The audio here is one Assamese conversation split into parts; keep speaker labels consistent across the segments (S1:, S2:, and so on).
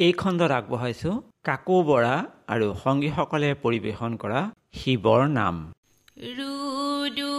S1: এই খণ্ডত আগবঢ়াইছো কাকো বৰা আৰু সংগীসকলে পৰিৱেশন কৰা শিৱৰ নাম।
S2: ৰুদু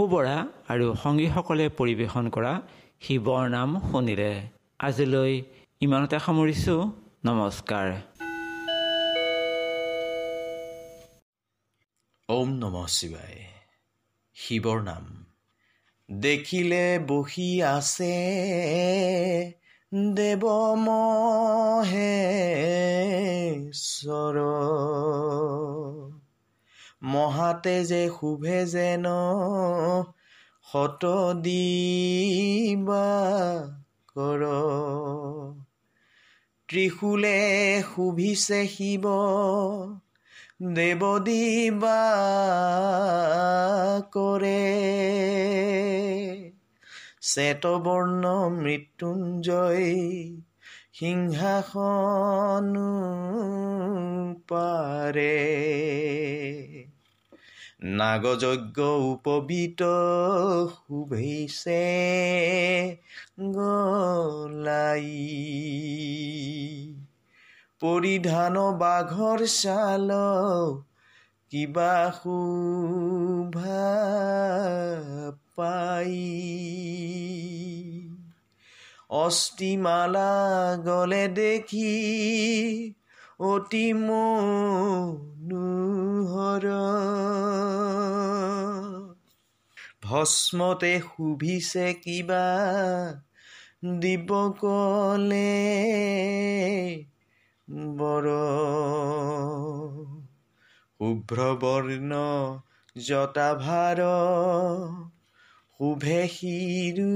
S1: কাকু বৰা আৰু সংগীসকলে পৰিৱেশন কৰা শিৱৰ নাম শুনিলে। আজিলৈ ইমানতে সামৰিছোঁ। নমস্কাৰ।
S3: ওম নম শিৱায়। শিৱৰ নাম। দেখিলে বহি আছে। দেৱ মহেশ্বৰ। মহাতে যে শুভে যেন শত দিবা কৰ। ত্ৰিশূলে শুভিছে শিৱ দেৱ দিবা কৰে। শ্বেতবৰ্ণ মৃত্যুঞ্জয় সিংহাসন পাৰে। নাগযজ্ঞ উপবিত শুভেছে গলাই। পৰিধান বাঘৰ ছাল কিবা শোভা পাই। অষ্টিমালা গলে দেখি অতি মনোহৰ ভস্মতে শুভিছে কিবা দিবকলে বৰ। শুভ্ৰবৰ্ণ জটাভাৰ শুভে শিৰু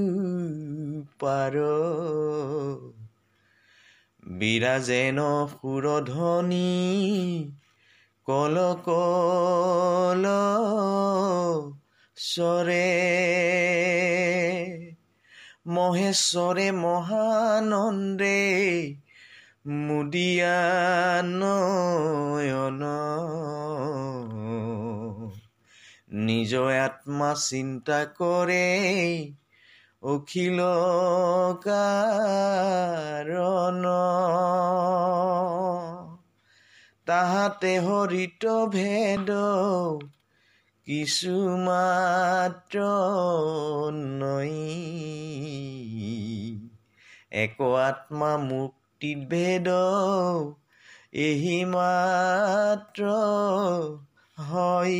S3: পাৰ। বিৰাজেন সুৰধনী কল কল চৰে মহেশ্বৰে মহানন্দে মুদিয়া নয়ন। নিজ আত্মা চিন্তা কৰে অখিল কাৰণ তাহাতে হৰিত ভেদ কিছু মাত্ৰ নৈ। এক আত্মা মুক্তিত ভেদ এহি মাত্ৰ হয়।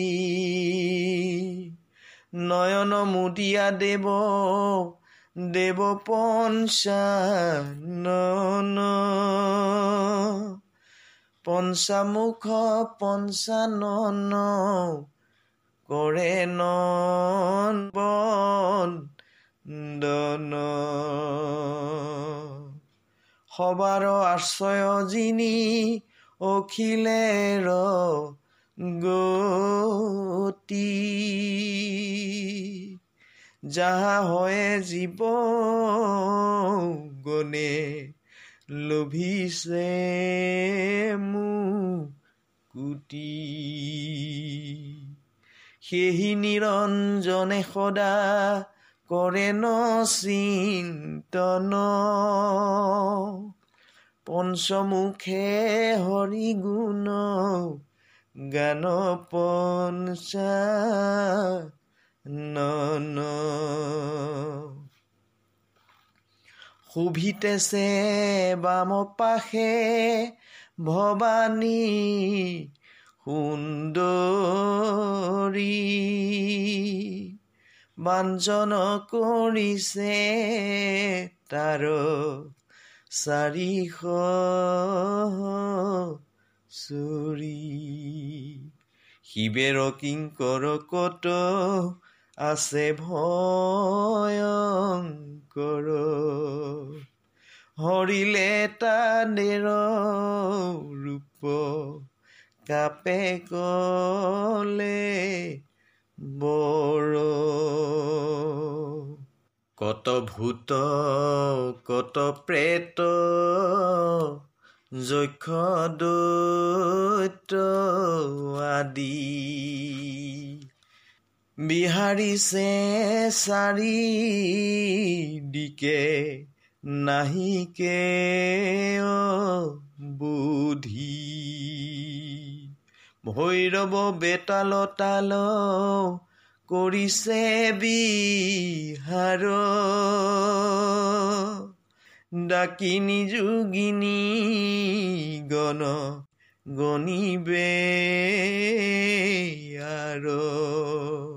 S3: নয়ন মুদিয়া দেৱ দেৱ পঞ্চানন পঞ্চামুখ পঞ্চানন কৰে নন বন্দন সবাৰ আশ্ৰয় যিনি অখিলেৰ গতি যাহা হয় জীৱ গণে লোভিছে মুকুটি সেহি নিৰঞ্জনে সদা কৰে ন চিন্তন। পঞ্চমুখে হৰি গুণ গান পঞ্চা নন শুভিতেছে বাম পাশে ভৱানী সুন্দৰী বাঞ্জন কৰিছে তাৰ চাৰিশ চৰি। শিৱেৰ কিংকৰ কত আছে ভয়ংকৰ হৰিলে তানেৰ ৰূপ কাপে কলে বৰ। কত ভূত কত প্ৰেত যক্ষ দৈত আদি। বিহাৰিছে চাৰি দিকে নাহিকে বুধি। ভৈৰৱ বেতাল তাল কৰিছে বিহাৰ। ডাকিনী যোগিনী গণ গণিবে আৰু।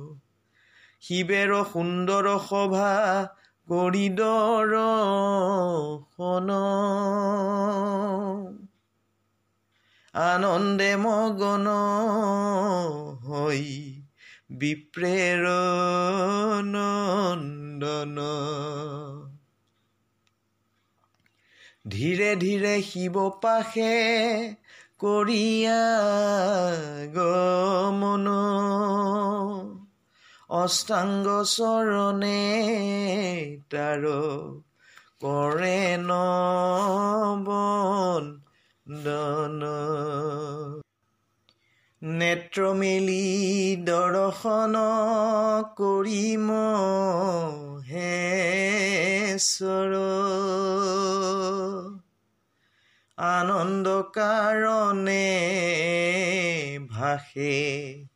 S3: শিৱেৰ সুন্দৰ সভা কৰিডৰ আনন্দে মগন হৈ বিপ্ৰেৰ নন্দন। ধীৰে ধীৰে শিৱ পাশে কৰিয়া গমন অষ্টাংগ চৰণে তাৰ কৰে দন। নেত্ৰ মেলি দৰ্শন কৰিম হেশ্বৰ আনন্দ কাৰণে ভাষে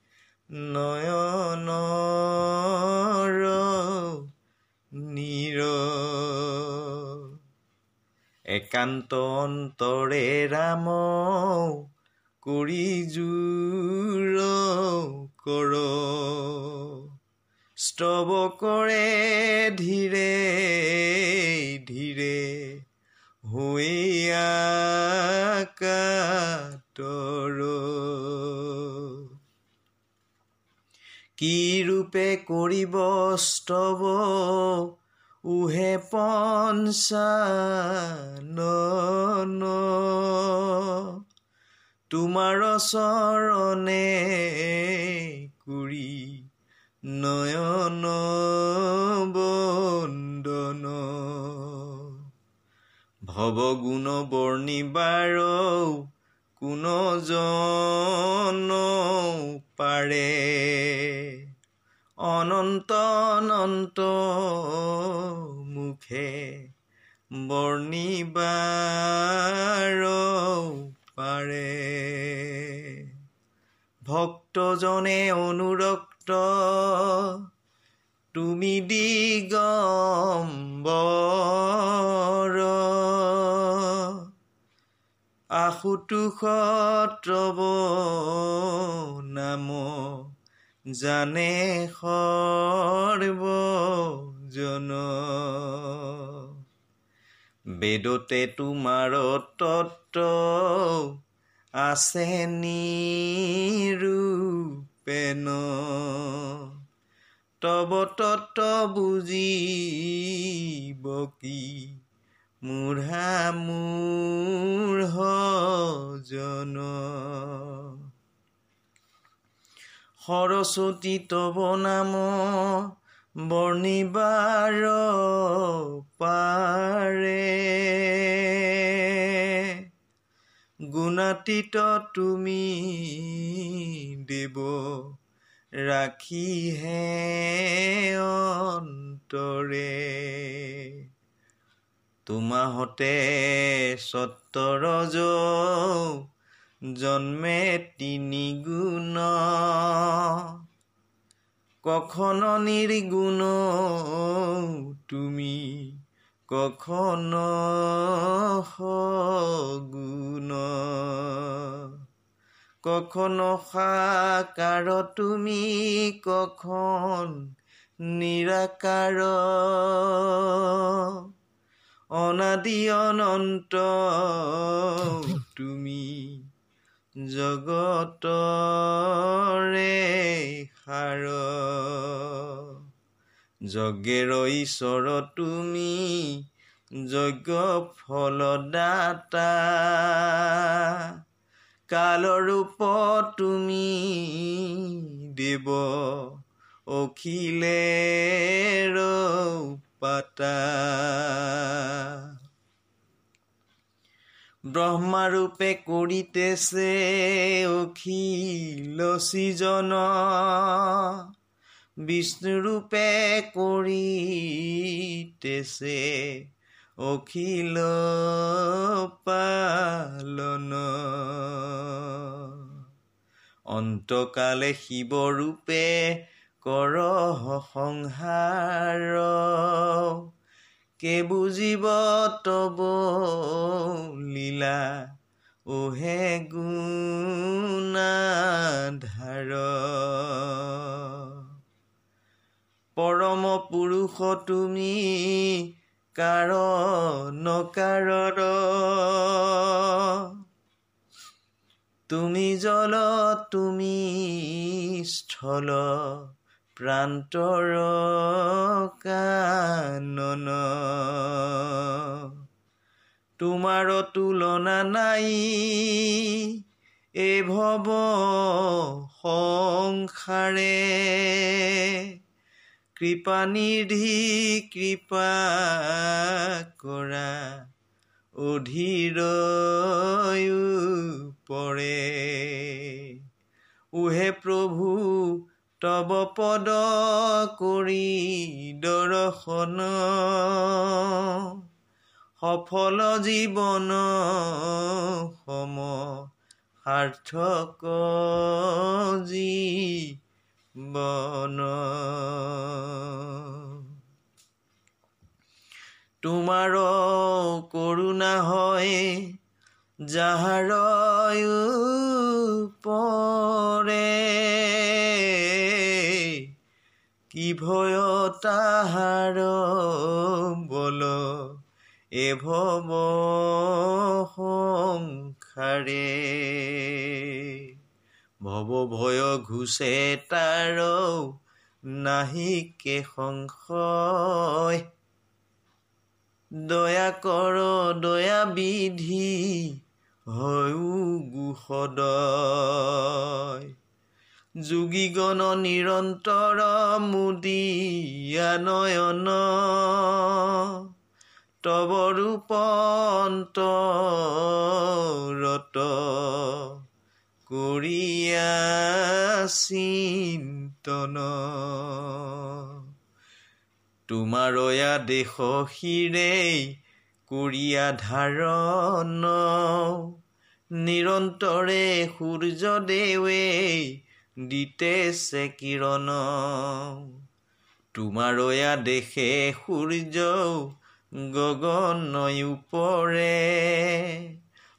S3: নয়ন একান্ত অন্তৰে ৰাম কৰি জোৰ কৰ। স্তৱ কৰে ধীৰে ধীৰে হৈয়া কাতৰ কি ৰূপে কৰিব স্তৱ উহে পঞ্চানন তোমাৰ চৰণে কৰি নয়ন বন্দন। ভৱগুণ বৰ্ণিবাৰ কোন জন পাৰে। অনন্ত অনন্ত মুখে বৰ্ণিবাৰ পাৰে। ভক্তজনে অনুৰক্ত তুমি দিগম্বৰ। আশুতোষত্ৰব নাম জানে সৰ্বজন বেদতে তোমাৰ তত্ত আছে নিৰূপেন তব তত্ত বুজিব কি? মূঢ়া মূঢ় জন। সৰস্বতী তব নাম বৰ্ণিবাৰ পাৰে। গুণাতীত তুমি দেৱ ৰাখিহে অন্তৰে। তোমাহতে সত্তৰজ জন্মে তিনি গুণ। কখন নিৰ্গুণ তুমি কখন সগুণ। কখন সাকাৰ তুমি কখন নিৰাকাৰ। অনাদি অনন্ত তুমি জগতৰে সাৰ। যজ্ঞেৰ ঈশ্বৰ তুমি যজ্ঞ ফলদাতা। কালৰূপ তুমি দেৱ অখিলেৰ পাতা। ব্ৰহ্মাৰূপে কৰিতেছে অখিল সৃজন বিষ্ণুৰূপে কৰিতেছে অখিল পালন। অন্তকালে শিৱৰূপে কৰ সংসাৰ কে বুজিব তব লীলা ওহে গুণাধাৰ। পৰম পুৰুষ তুমি কাৰ নকাৰৰ তুমি জল তুমি স্থল। প্ৰান্তৰ কানন। তোমাৰ তুলনা নাই এই ভৱ সংসাৰে। কৃপানিধি কৃপা কৰা অধীৰ পৰে। উহে প্ৰভু তব পদ কৰি দৰ্শন। সফল জীৱন সম সাৰ্থক জীৱন। তোমাৰ কৰোণা হয় যাহাৰ পৰে কি ভয় তাহাৰ বল? এ ভৱ সংসাৰে। ভৱ ভয় ঘুচে তাৰ নাহিকে সংশয়। দয়া কৰ দয়া বিধি হয়ো গুসদয় যোগীগণ নিৰন্তৰ মুদিয়া নয়ন। তব ৰূপন্তৰত কৰিয়া চিন্তন তোমাৰয়া দেশ শিৰেই কৰিয়া ধাৰণ নিৰন্তৰে সূৰ্যদেৱে দিতেছে কিৰণ। তোমাৰয়া দেশে সূৰ্য গগনয় উপৰে।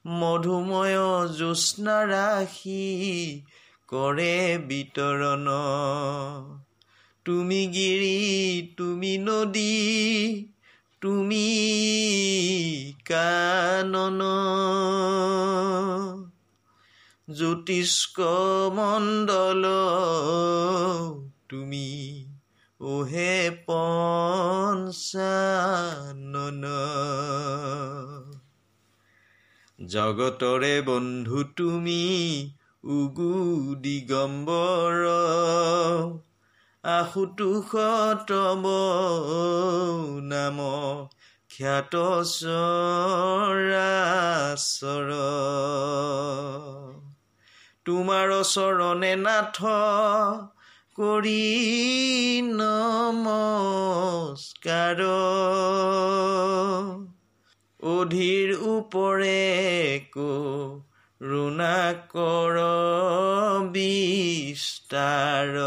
S3: মধুময় জ্যোৎস্না ৰাশি কৰে বিতৰণ। তুমি গিৰি তুমি নদী তুমি কানন। জ্যোতিষ্ক মণ্ডল তুমি ওহে পঞ্চানন। জগতৰে বন্ধু তুমি উগু দিগম্বৰ। আশুতোষ তব নাম খ্যাত চৰাচৰ তোমাৰ চৰণে নাথ কৰি নমস্কাৰ। অধীৰ ওপৰে কৰোণা কৰ বিস্তাৰ।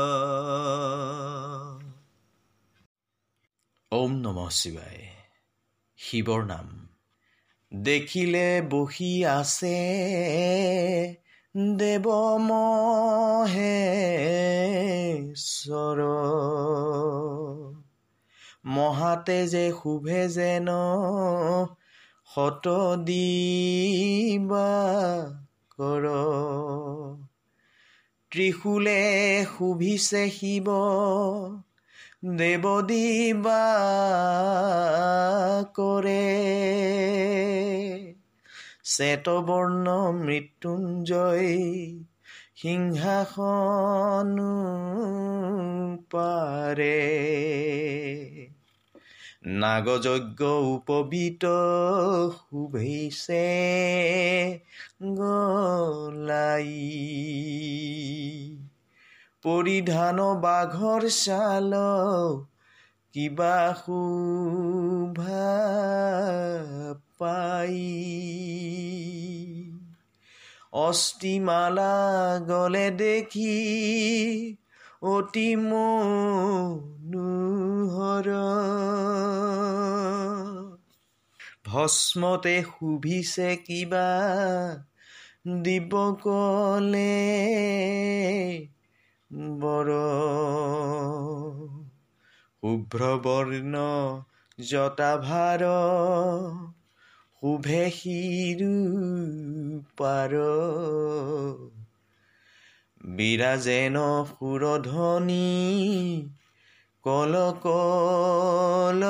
S3: ওম নম শিৱায়। শিৱৰ নাম। দেখিলে বহি আছে দেৱ মহেশ্বৰ মহাতে যে শুভে যেন শত দিবা কৰ ত্ৰিশূলে শুভিছে শিৱ দেৱ দিবা কৰে শ্বেতবৰ্ণ মৃত্যুঞ্জয় সিংহাসন পাৰে। নাগযজ্ঞ উপবিত শুভেছে গলাই। পৰিধান বাঘৰ ছাল কিবা শোভা পাই। অষ্টিমালা গলে দেখি অতি মনোহৰ। ভস্মতে শুভিছে কিবা দিব কলে বৰ। শুভ্ৰ বৰ্ণ জটাভাৰ। শুভে শিৰু পাৰ বিৰাজেন সুৰধনী কল কল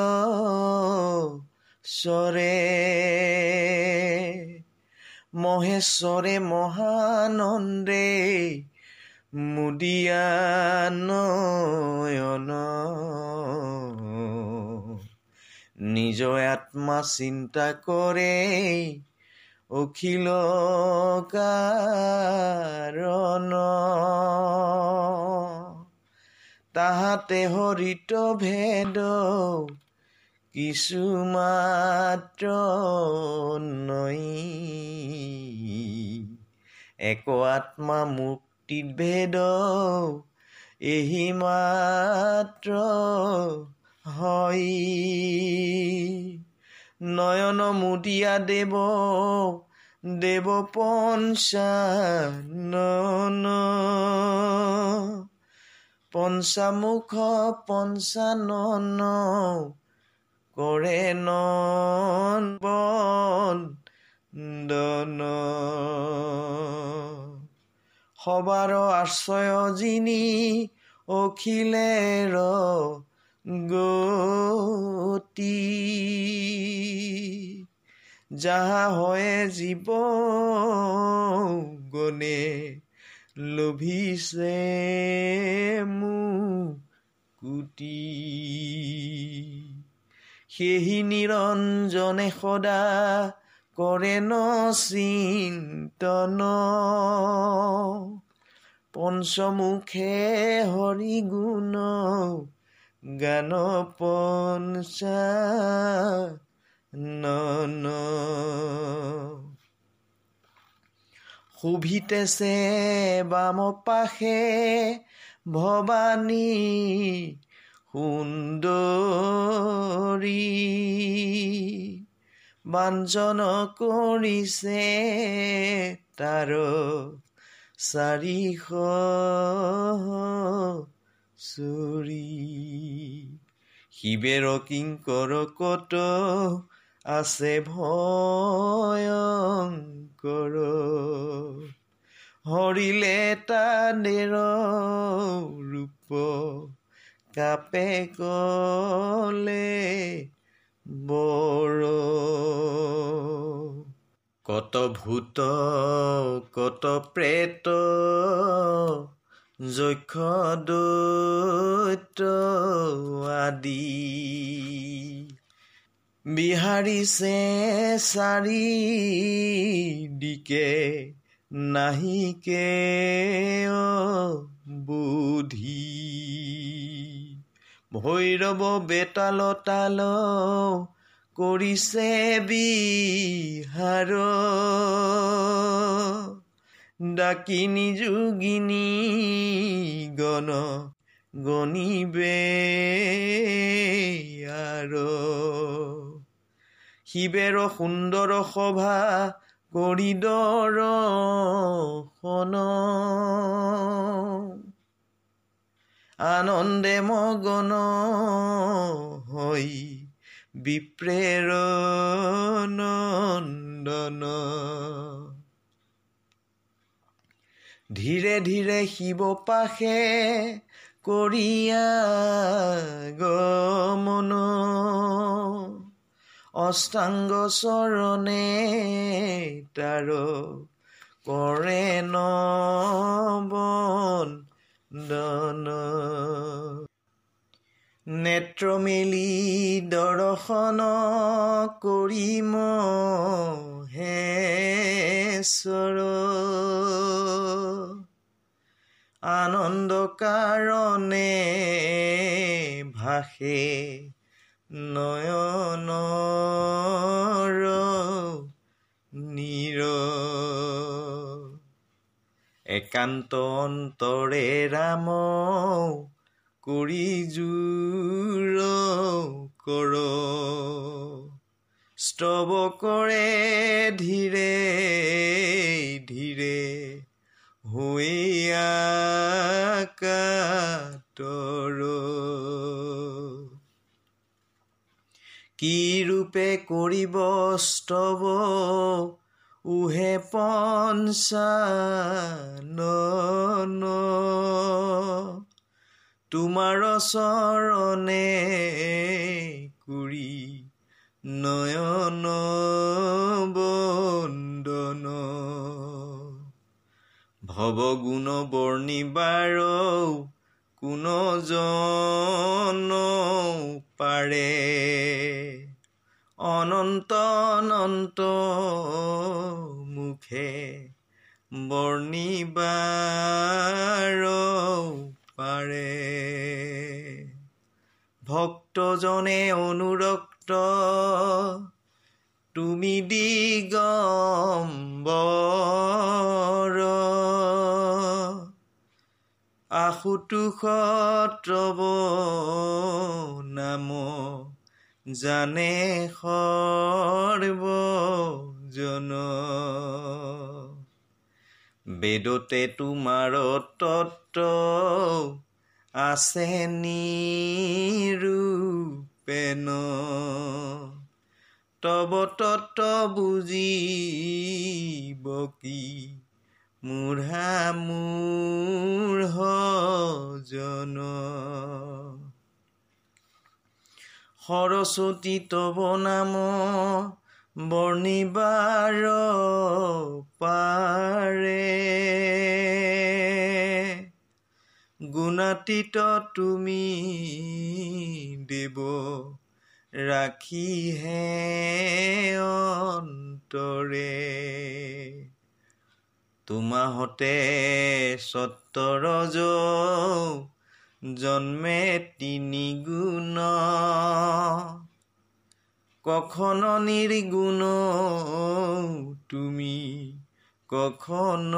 S3: স্বৰে। মহেশ্বৰে মহানন্দে মুদিয়ানয়ন নিজ আত্মা চিন্তা কৰে অখিল কাৰণ। তাহাতে হৰিত ভেদ কিছু মাত্ৰ নৈ। এক আত্মা মুক্তিত ভেদ এহি মাত্ৰ হয়। নয়ন মুদিয়া দেৱ দেৱ পঞ্চানন পঞ্চামুখ পঞ্চানন কৰে নন্দন সবাৰ আশ্ৰয় যিনি অখিলেৰ গতি। যাহা হয় জীৱ গণে লোভিছে মুকুটি সেহি নিৰঞ্জনে সদা কৰে ন চিন্তন। পঞ্চমুখে হৰি গুণ নন শোভিতেছে বাম পাশে ভৱানী সুন্দৰী বাঞ্জন কৰিছে তাৰ চাৰিশ চৰি। শিৱেৰ কিংকৰ কত আছে ভয়ংকৰ। হৰিলে তানেৰ ৰূপ কাপে কলে বৰ। কত ভূত কত প্ৰেত যক্ষ দৈত আদি। বিহাৰিছে চাৰি দিকে নাহিকে বুধি। ভৈৰৱ বেতাল তাল কৰিছে বিহাৰ ডাকিনী যোগিনী গণ গণিবে আৰু। শিৱেৰ সুন্দৰ সভা কৰিডৰ আনন্দে মগন হৈ বিপ্ৰেৰ নন্দন। ধীৰে ধীৰে শিৱ পাশে কৰিয়া গমন অষ্টাংগ চৰণে তাৰ কৰে নবন দন নেত্ৰ মেলি দৰ্শন কৰিম হেশ্বৰ আনন্দ কাৰণে ভাষে নয়ন নীৰ। একান্ত অন্তৰে ৰাম কৰি জোৰ কৰ। স্তৱ কৰে ধীৰে ধীৰে কাতৰ কি ৰূপে কৰিব স্তৱ উহে পঞ্চানন। তোমাৰ চৰণে কুৰি নয়ন বন্দন। ভৱগুণ বৰ্ণিবাৰ কোন জন পাৰে? অনন্ত অনন্ত মুখে বৰ্ণিবাৰ পাৰে। ভক্তজনে অনুৰক্ত তুমি দিগম্বৰ। আশুতোষত্ৰব নাম জানে সৰ্বজন। বেদতে তোমাৰ তত্ত্ব আছে নিৰূপেন তব তত্ত্ব বুজিব কি? মূঢ়া মূঢ় জন। সৰস্বতী তব নাম বৰ্ণিবাৰ পাৰে। গুণাতীত তুমি দেৱ ৰাখিহে অন্তৰে। তোমাহতে সত্তৰজ জন্মে তিনি গুণ। কখন নিৰ্গুণ তুমি কখন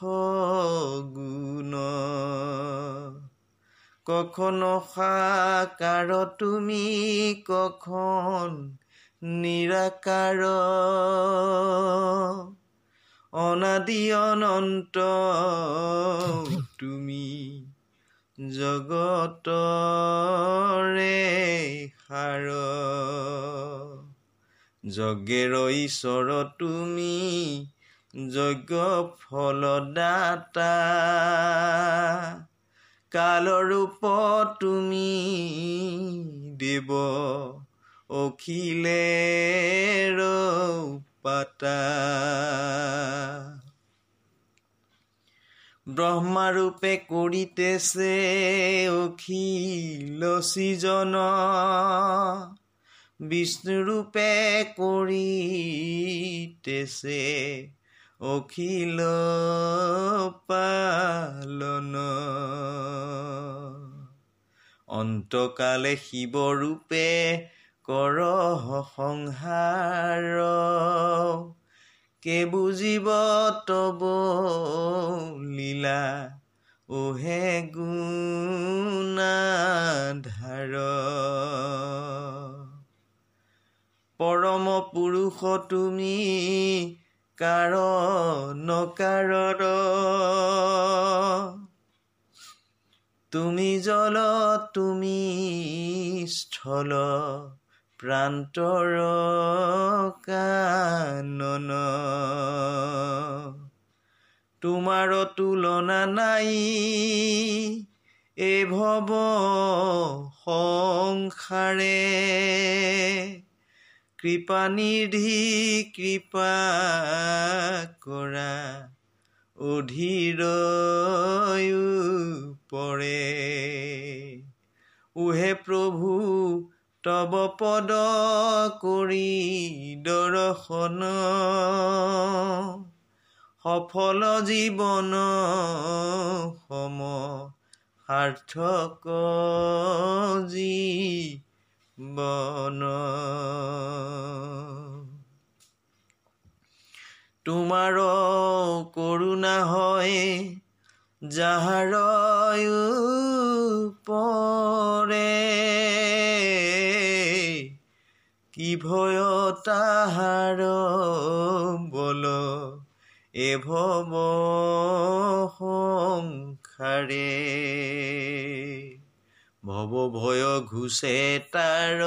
S3: সগুণ। কখন সাকাৰ তুমি কখন নিৰাকাৰ। অনাদি অনন্ত তুমি জগতৰে সাৰ। যজ্ঞেৰ ঈশ্বৰ তুমি যজ্ঞ ফলদাতা। কালৰূপ তুমি দেৱ অখিলেৰ পাতা। ব্ৰহ্মাৰূপে কৰিতেছে অখিল সৃজন বিষ্ণুৰূপে কৰিতেছে অখিল পালন। অন্তকালে শিৱৰূপে কৰ সংহাৰ। কে বুজিব তব লীলা? ওহে গুণাধাৰ। পৰম পুৰুষ তুমি কাৰ নকাৰৰ? তুমি জল তুমি স্থল। প্ৰান্তৰ কানন। তোমাৰ তুলনা নাই এই ভৱ সংসাৰে। কৃপা নিধি কৃপা কৰা অধীৰ পৰে উহে প্ৰভু তব পদ কৰি দৰ্শন। সফল জীৱন সম সাৰ্থক যি বন তোমাৰ কৰোণা হয় যাহাৰ পৰে কি ভয় তাহাৰ বল এভৱ সংসাৰে ভৱ ভয় ঘুচে তাৰ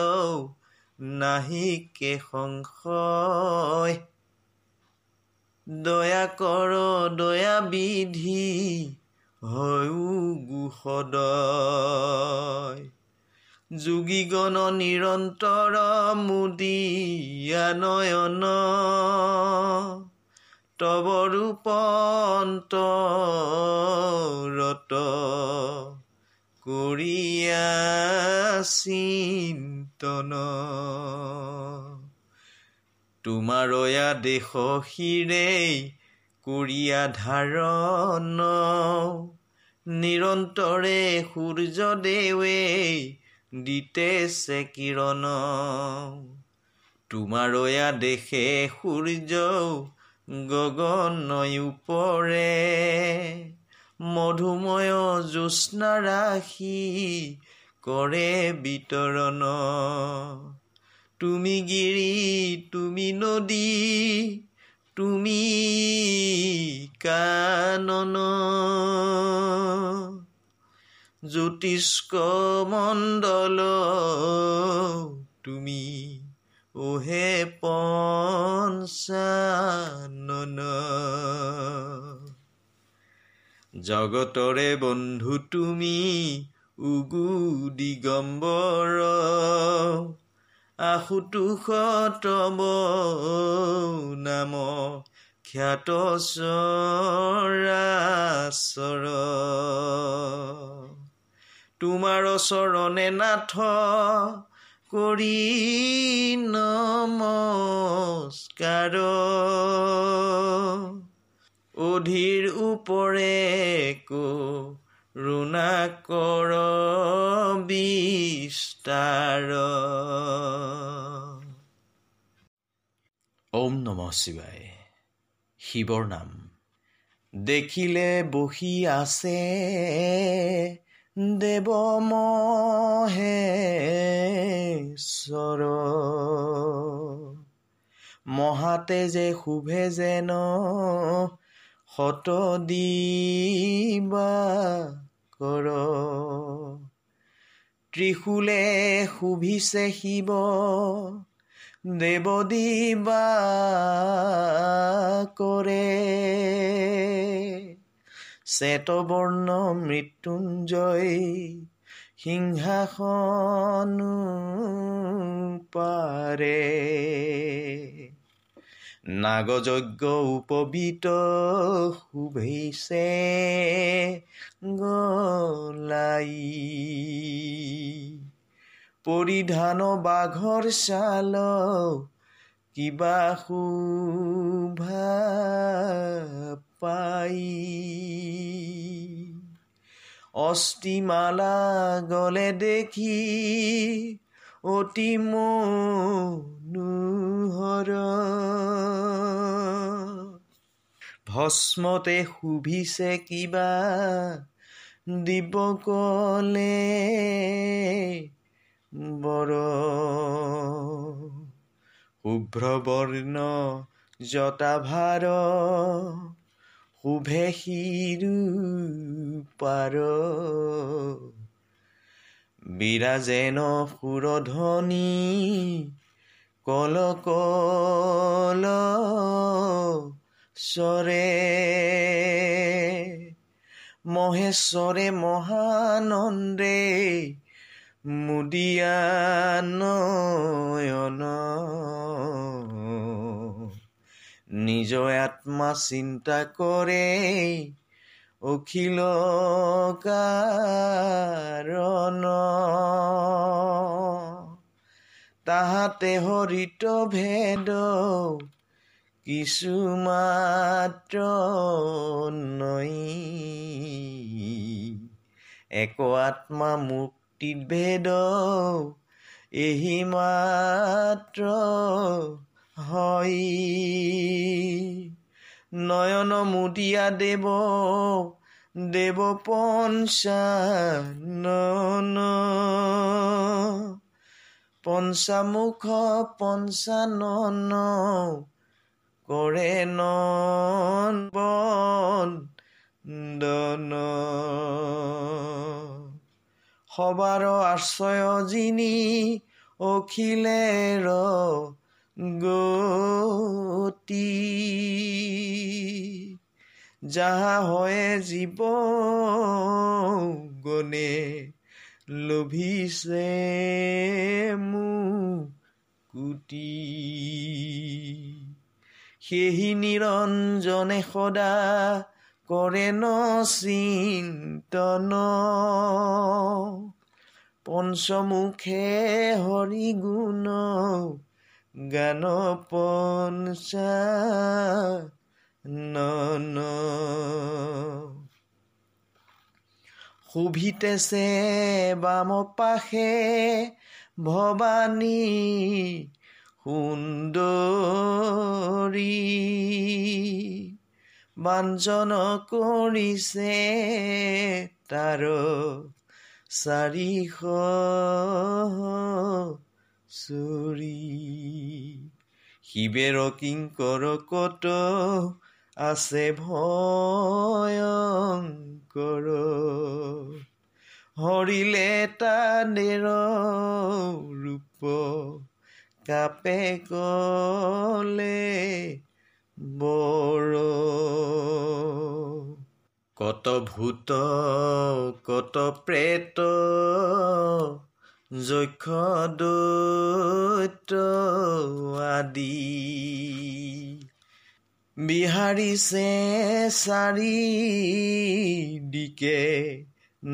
S3: নাহিকে সংশয়। দয়া কৰ দয়া বিধি হয়ো গুসদয় যোগীগণ নিৰন্তৰ মুদিয়া নয়ন। তব ৰূপন্তৰত কৰিয়া চিন্তন তোমাৰয়া দেশ শিৰেই কৰিয়া ধাৰণ। নিৰন্তৰে সূৰ্যদেৱে দিতেছে কিৰণ। তোমাৰয়া দেশে সূৰ্য গগনয় উপৰে মধুময় জ্যোৎস্না ৰাশি কৰে বিতৰণ। তুমি গিৰি তুমি নদী তুমি কানন। জ্যোতিষ্ক মণ্ডল তুমি ওহে পঞ্চানন। জগতৰে বন্ধু তুমি উগু দিগম্বৰ। আশুতোষ তব নাম খ্যাত চৰাচৰ তোমাৰ চৰণে নাথ কৰি নমস্কাৰ। অধীৰ ওপৰে কৰোণা কৰ বিস্তাৰ। ওম নম শিৱায়। শিৱৰ নাম। দেখিলে বহি আছে দেৱ মহেশ্বৰ মহাতেজে শুভে যেন শত দিবা কৰ। ত্ৰিশূলে শুভিছে শিৱ দেৱ দিবা কৰে। শ্বেতবৰ্ণ মৃত্যুঞ্জয় সিংহাসন পাৰে। নাগযজ্ঞ উপবিত শুভেছে গলাই। পৰিধান বাঘৰ ছাল কিবা শোভা পাই। অস্থিমালা গলে দেখি অতি মনোহৰ। ভস্মতে শুভিছে কিবা দিবকলে বৰ। শুভ্ৰবৰ্ণ জটাভাৰ শুভে শিৰু পাৰ বিৰাজেন সুৰধ্বনি কল কল চৰে মহেশ্বৰে মহানন্দে মুদিয়া নয়ন। নিজ আত্মা চিন্তা কৰে অখিল কাৰণ। তাহাতে হৰিত ভেদ কিছু মাত্ৰ নৈ। এক আত্মা মুক্তিত ভেদ এহি মাত্ৰ হয়। নয়ন মুদিয়া দেৱ দেৱ পঞ্চানন পঞ্চামুখ পঞ্চানন কৰে নন সবাৰ আশ্ৰয় যিনি অখিলেৰ গতি। যাহা হয় জীৱ গণে লোভিছে মুকুটি সেহি নিৰঞ্জনে সদা কৰে ন চিন্তন। পঞ্চমুখে হৰি গুণ গান পঞ্চা নন শোভিতেছে বাম পাশে ভৱানী সুন্দৰী বাঞ্জন কৰিছে তাৰ চাৰিশ চুৰি। শিৱেৰ কিংকৰ কত আছে ভয়ংকৰ? হৰিলে তাদেৰ ৰূপ কাপে কলে বৰ? কত ভূত কত প্ৰেত যক্ষ দৈত আদি বিহাৰিছে চাৰি দিকে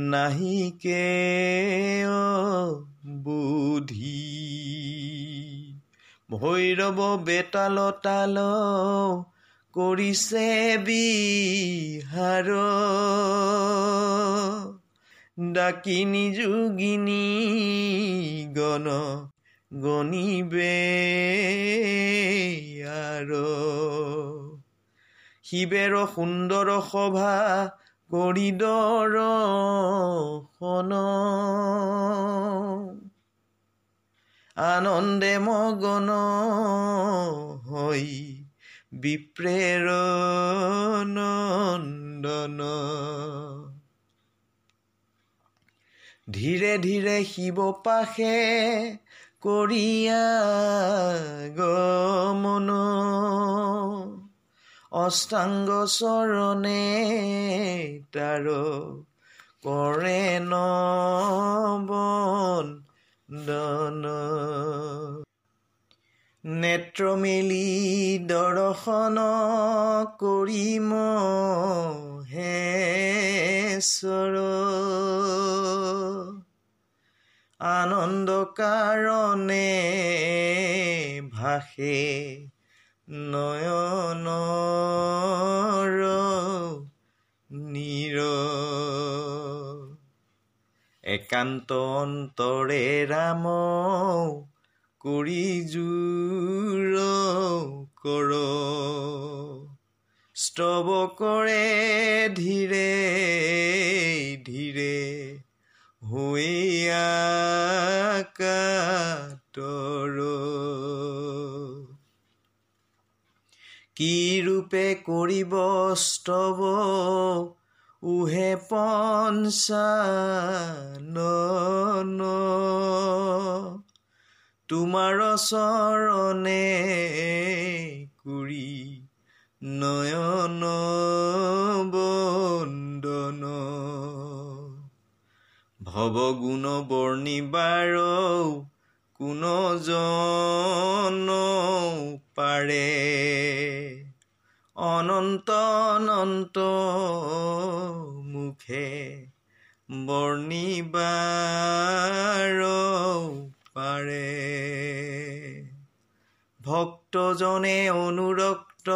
S3: নাহিকে বুধি ভৈৰৱ বেতাল তাল কৰিছে বিহাৰ ডাকিনী যোগিনী গণ গণিবে আৰু। শিৱেৰ সুন্দৰ সভা কৰি দৰ্শন আনন্দে মগন হৈ বিপ্ৰেৰ নন্দন। ধীৰে ধীৰে শিৱ পাশে কৰিয়া গমন অষ্টাংগ চৰণে তাৰ কৰে নবন দন। নেত্ৰ মেলি দৰ্শন কৰিম হেশ্বৰ আনন্দ কাৰণে ভাষে নয়ন নিৰ। একান্ত অন্তৰে ৰাম কৰি জোৰ কৰ। স্তৱ কৰে ধীৰে ধীৰে হৈয়া কাতৰ কি ৰূপে কৰিব স্তৱ উহে পঞ্চানন। তোমাৰ চৰণে কৰি নয়ন বন্দন। ভৱগুণ বৰ্ণিবাৰ কোন জন পাৰে? অনন্ত অনন্ত মুখে বৰ্ণিবাৰ পাৰে। ভক্তজনে অনুৰক্ত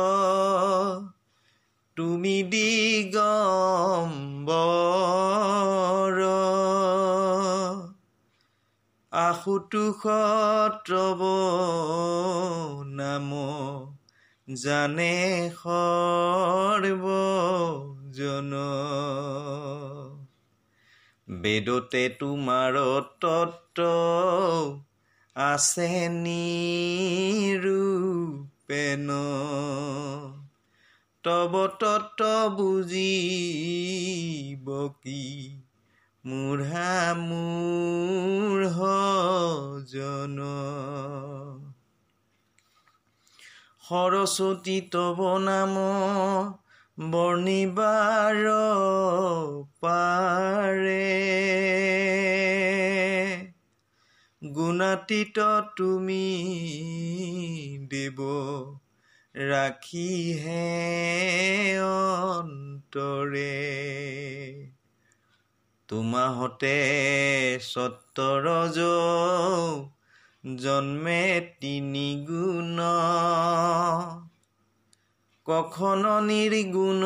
S3: তুমি দিগম্বৰ। আশুতোষত্ৰব নাম জানে সৰ্ব জন বেদতে তোমাৰ তত্ত আছে নিৰূপেন তব তত্ত বুজিব কি? মূঢ়া মূঢ় জন। সৰস্বতী তব নাম বৰ্ণিবাৰ পাৰে। গুণাতীত তুমি দেৱ ৰাখিহে অন্তৰে। তোমাহতে সত্তৰজ জন্মে তিনি গুণ। কখন নিৰ্গুণ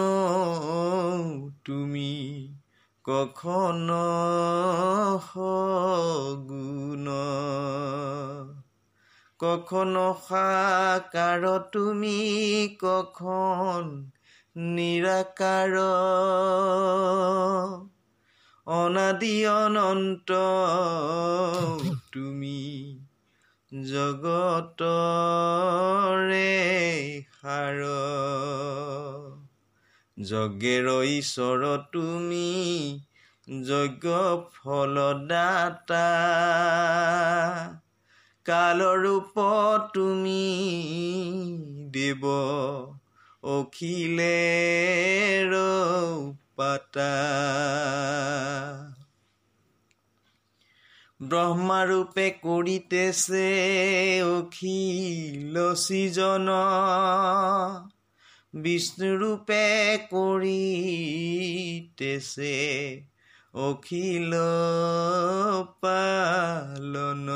S3: তুমি কখন সগুণ। কখন সাকাৰ তুমি কখন নিৰাকাৰ। অনাদি অনন্ত তুমি জগতৰে যজ্ঞেৰ ঈশ্বৰ তুমি যজ্ঞ ফলদাতা। কালৰূপ তুমি দেৱ অখিলেৰ পাতা ব্ৰহ্মাৰূপে কৰিতেছে অখিল সৃজন বিষ্ণুৰূপে কৰিতেছে অখিল পালন।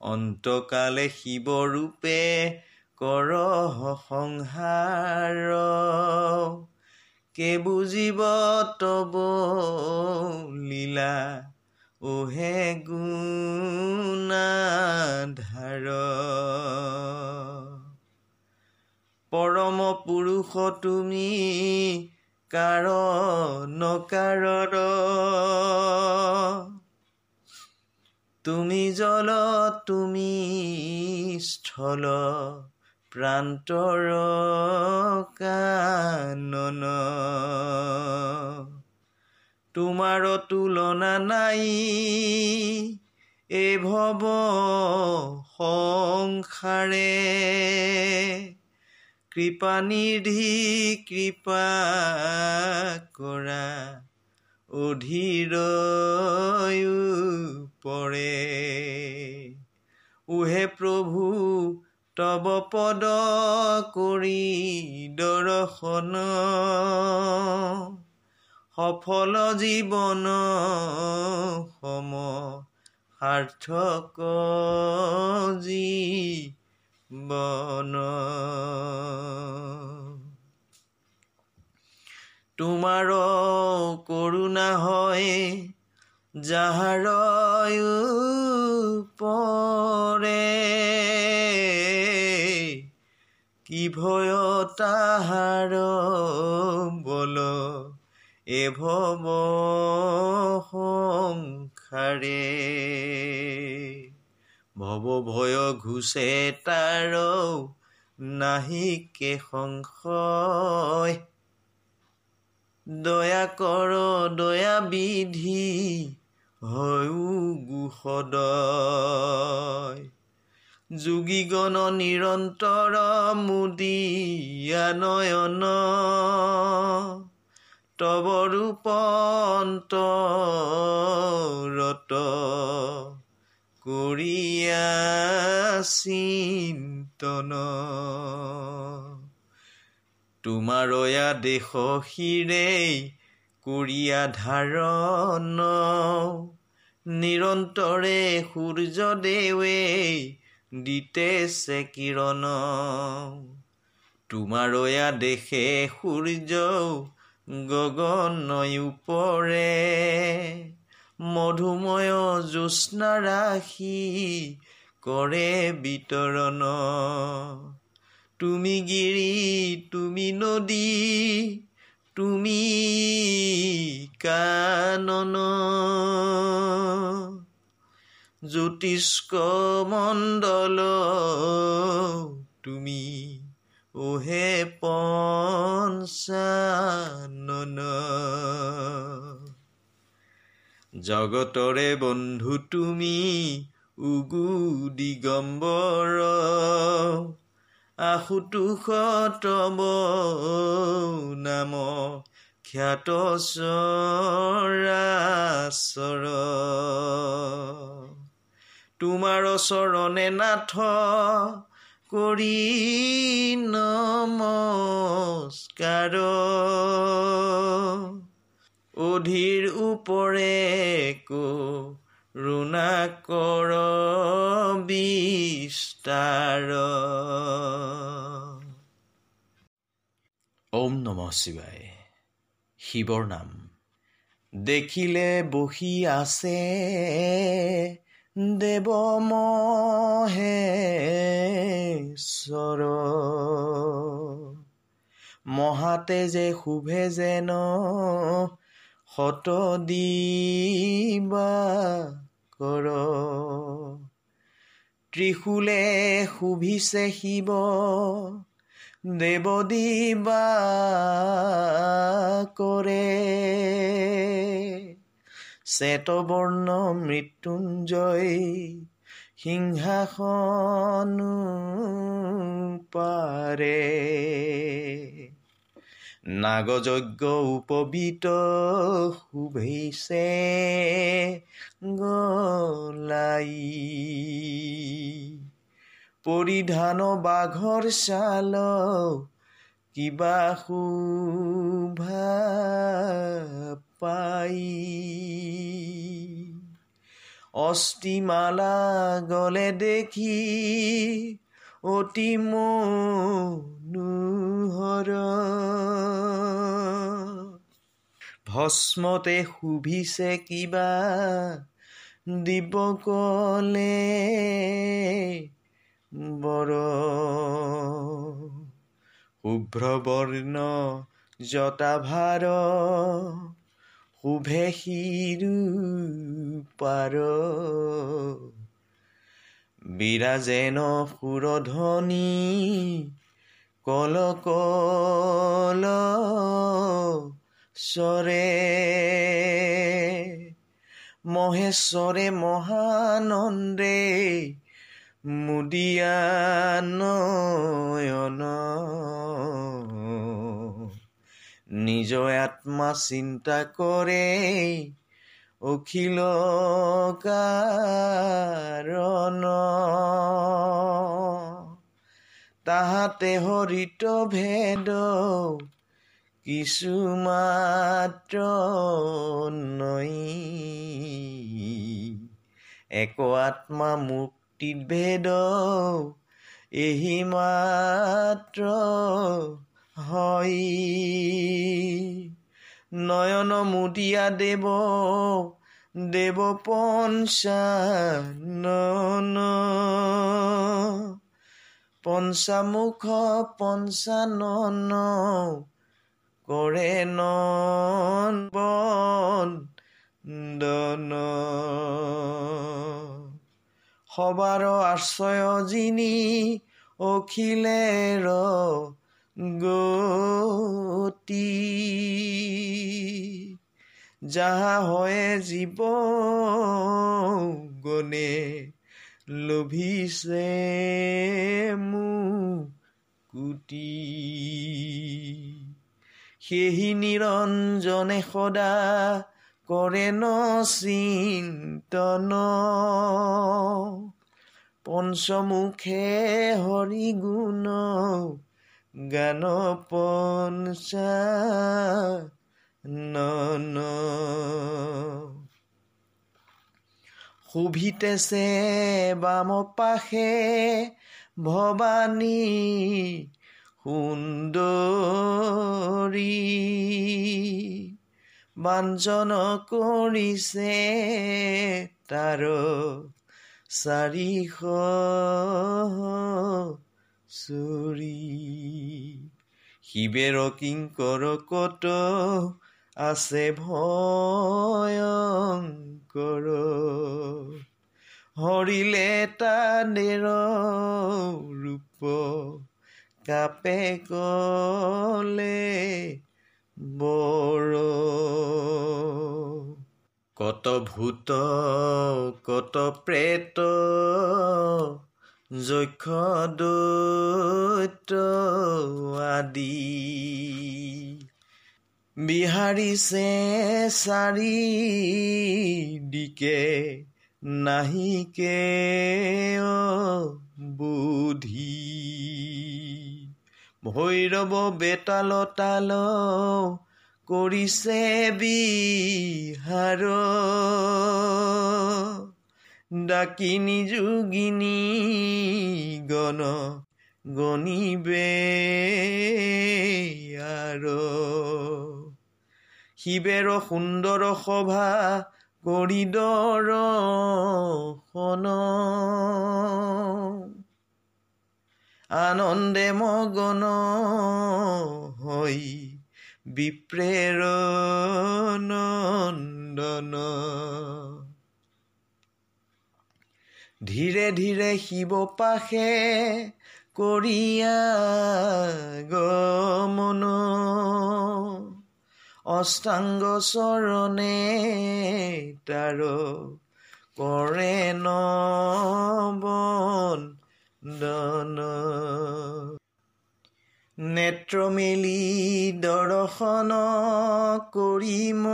S3: অন্তকালে শিৱৰূপে কৰ সংহাৰ। কে বুজিব তব লীলা? ওহে গুণাধাৰ। পৰম পুৰুষ তুমি কাৰ নকাৰৰ? তুমি জল তুমি স্থল। প্ৰান্তৰ কানন। তোমাৰ তুলনা নাই এ ভৱ সংসাৰে। কৃপানিধি কৃপা কৰা অধীৰ পৰে। উহে প্ৰভু তব পদ কৰি দৰ্শন। সফল জীৱন সম সাৰ্থক জীৱন। তোমাৰ কৰোণা হয় যাহাৰ পৰে কি ভয় তাহাৰ বল? এ ভৱ সংসাৰে। ভৱ ভয় ঘুচে তাৰ নাহিকে সংশয়। দয়া কৰ দয়া বিধি হয়ো গুসদয়। যোগীগণ নিৰন্তৰ মুদিয়া নয়ন। তব ৰূপন্তৰত কৰিয়া চিন্তন তোমাৰয়া দেশ শিৰেই কৰিয়া ধাৰণ নিৰন্তৰে সূৰ্যদেৱে দিতেছে কিৰণ। তোমাৰয়া দেশে সূৰ্য গগনয় উপৰে মধুময় জ্যোৎস্না ৰাশি কৰে বিতৰণ। তুমি গিৰি তুমি নদী তুমি কানন। জ্যোতিষ্ক মণ্ডল তুমি ওহে পঞ্চানন। জগতৰে বন্ধু তুমি উগু দিগম্বৰ। আশুতোষতম নাম খ্যাত চৰাচৰ তোমাৰ চৰণে নাথ কৰি নমস্কাৰ। অধীৰ ওপৰে কৰোণা কৰ বিস্তাৰ। ওম নম শিৱায়। শিৱৰ নাম। দেখিলে বহি আছে দেৱ মহেশ্বৰ মহাতে যে শুভে যেন শত দিবা কৰ। ত্ৰিশূলে শুভিছে শিৱ দেৱ দিবা কৰে। শ্বেতবৰ্ণ মৃত্যুঞ্জয় সিংহাসন পাৰে। নাগযজ্ঞ উপবিত শুভেছে গলাই। পৰিধান বাঘৰ ছাল কিবা শোভা পাই অস্থিমালা গলে দেখি অতি মনোহৰ। ভস্মতে শুভিছে কিবা দিবকলে বৰ শুভ্ৰবৰ্ণ জটাভাৰ শুভে শিৰু পাৰ। বিৰাজেন সুৰধ্বনি কল কল স্বৰে। মহেশ্বৰে মহানন্দে মুদিয়া নয়ন। নিজ আত্মা চিন্তা কৰে অখিল কাৰণ। তাহাতে হৰিত ভেদ কিছু মাত্ৰ নৈ এক আত্মা মুক্তিত ভেদ এহি মাত্ৰ হয়। নয়ন মুদিয়া দেৱ দেৱ পঞ্চানন পঞ্চামুখ পঞ্চানন কৰে নন বন্দন সবাৰ আশ্ৰয় যিনি অখিলেৰ গতি। যাহা হয় জীৱ গণে লোভিছে মুকুটি সেহি নিৰঞ্জনে সদা কৰে ন চিন্তন পঞ্চমুখে হৰি গুণ গান পঞ্চা শোভিতেছে বাম পাশে ভৱানী সুন্দৰী। বাঞ্জন কৰিছে তাৰ চাৰিশ চৰি। শিৱেৰ কিংকৰ কত আছে ভয়ংকৰ? হৰিলে তাদেৰ ৰূপ কাপে কলে বৰ কত ভূত কত প্ৰেত যক্ষ দৈত আদি। বিহাৰিছে চাৰি দিকে নাহিকে বুধি। ভৈৰৱ বেতাল তাল কৰিছে বিহাৰ। ডাকিনী যোগিনী গণ গণিবে আৰু। শিৱেৰ সুন্দৰ সভা কৰিডৰ আনন্দে মগন হৈ বিপ্ৰেৰ নন্দন। ধীৰে ধীৰে শিৱ পাশে কৰিয়া গমন অষ্টাংগ চৰণে তাৰ কৰে নবন দন। নেত্ৰ মেলি দৰ্শন কৰিম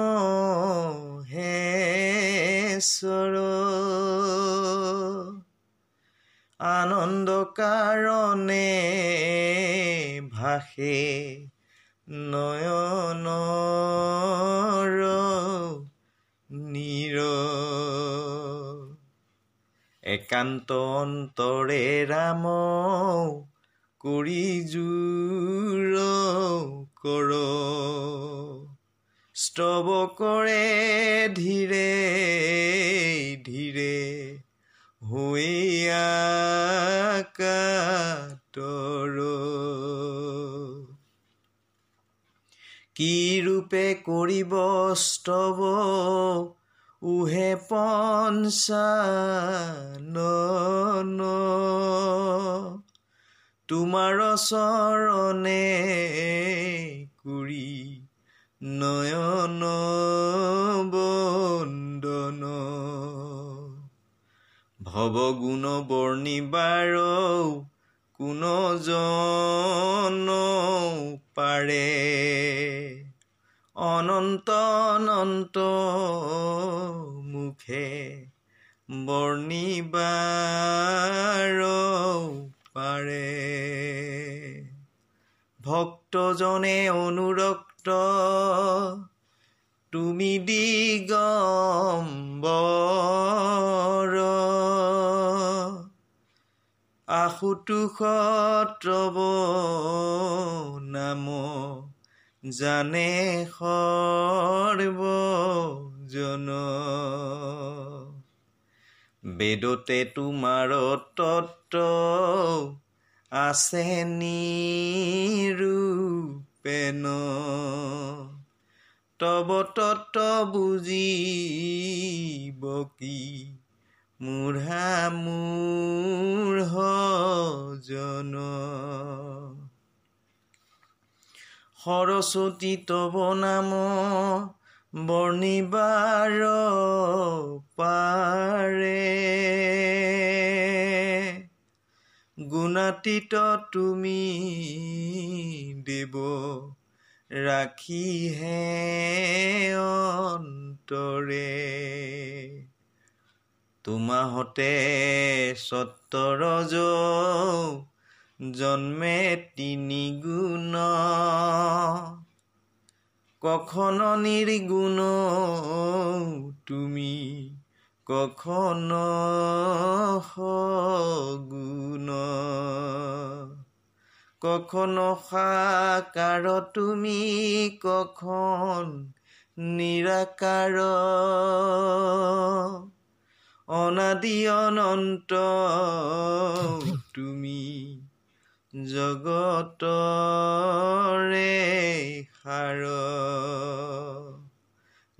S3: হেশ্বৰ আনন্দ কাৰণে ভাষে নয়ন নিৰ। একান্ত অন্তৰে ৰাম কৰি জোৰ কৰ। স্তৱ কৰে ধীৰে ধীৰে কি ৰূপে কৰিব স্তৱ উহে পঞ্চানন তোমাৰ চৰণে কৰি নয়ন বন্দন ভৱগুণ বৰ্ণিবাৰ কোন জন পাৰে অনন্ত অনন্ত মুখে বৰ্ণিবাৰ পাৰে। ভক্তজনে অনুৰক্ত তুমি দিগম্বৰ। আশুতোষত্ৰব নাম জানে সৰ্বজন বেদতে তোমাৰ তত্ত আছে নিৰূপেন তব তত্ত বুজিব কি? মূঢ়া মূঢ় জন। সৰস্বতী তব নাম বৰ্ণিবাৰ পাৰে। গুণাতীত তুমি দেৱ ৰাখিহে অন্তৰে। তোমাহতে সত্তৰজ জন্মে তিনি গুণ। কখন নিৰ্গুণ তুমি কখন সগুণ। কখন সাকাৰ তুমি কখন নিৰাকাৰ। অনাদি অনন্ত তুমি। জগতৰে সাৰ।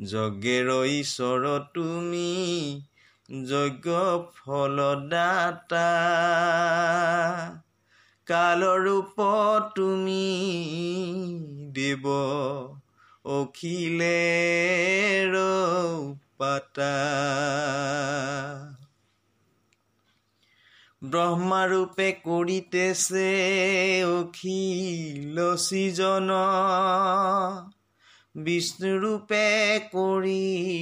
S3: যজ্ঞেৰ ঈশ্বৰ তুমি যজ্ঞ ফলদাতা। কালৰূপ তুমি দেৱ অখিলে পাতা। ব্ৰহ্মাৰূপে কৰিতেছে অখিল সৃজন বিষ্ণুৰূপে কৰিতেছে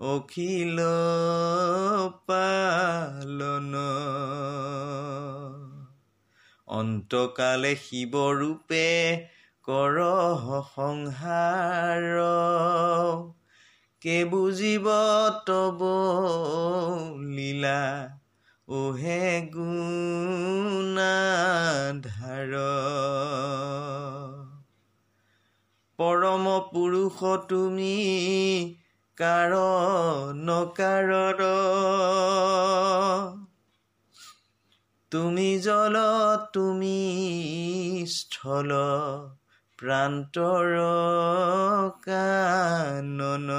S3: অখিল পালন। অন্তকালে শিৱৰূপে কৰ সংহাৰ। কে বুজিব তব লীলা? ওহে পৰম পুৰুষ তুমি কাৰ নকাৰৰ তুমি জল তুমি স্থল। প্ৰান্তৰ কানন।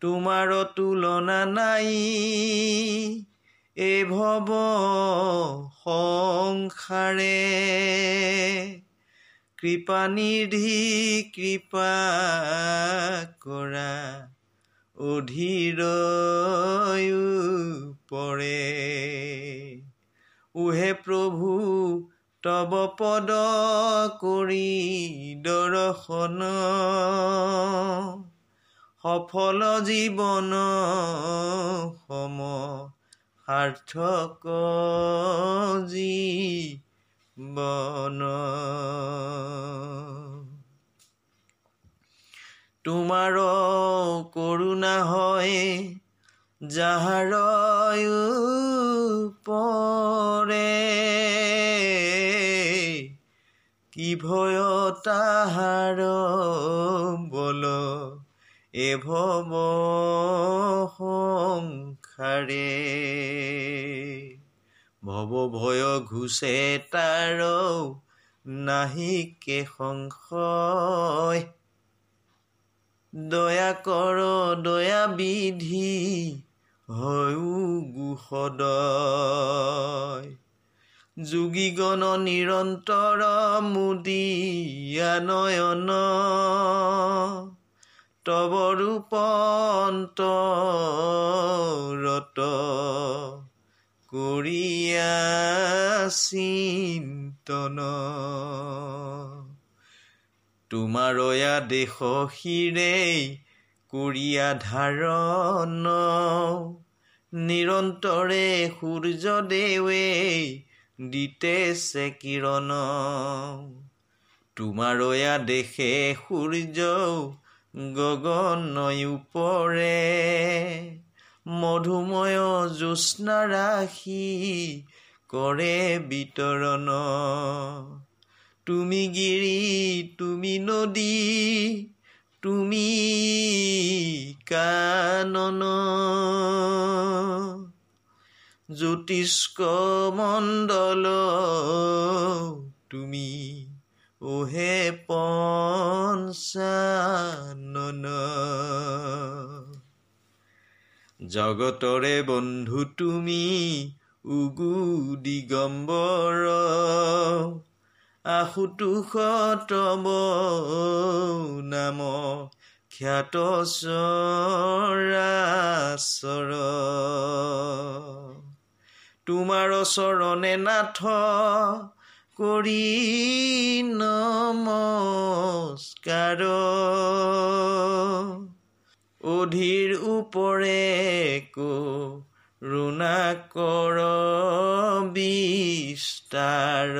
S3: তোমাৰ তুলনা নাই এ ভৱ সংসাৰে। কৃপানিধি কৃপা কৰা অধীৰ পৰে। উহে প্ৰভু তব পদ কৰি দৰ্শন। সফল জীৱন সম সাৰ্থক জীৱন। তোমাৰ কৰোণা হয় যাহাৰ পৰে কি ভয় তাহাৰ বল এ ভৱ সংসাৰে। ভৱ ভয় ঘুচে তাৰ নাহিকে সংশয়। দয়া কৰ দয়া বিধি হয়ো গুসদয়। যোগীগণ নিৰন্তৰ মুদিয়া নয়ন তব ৰূপন্তৰত কৰিয়া চিন্তন তোমাৰয়া দেশ শিৰেই কৰিয়া ধাৰণ নিৰন্তৰে সূৰ্যদেৱে দিতেছে কিৰণ তোমাৰয়া দেশে সূৰ্য গগনয় উপৰে মধুময় জ্যোৎস্না ৰাশি কৰে বিতৰণ। তুমি গিৰি তুমি নদী তুমি কানন। জ্যোতিষ্ক মণ্ডল তুমি ওহে পঞ্চানন। জগতৰে বন্ধু তুমি উগু দিগম্বৰ। আশুতোষ তব নাম খ্যাত তোমাৰ চৰণে নাথ কৰি নমস্কাৰ। অধীৰ উপৰে কৰোণা কৰ বিস্তাৰ।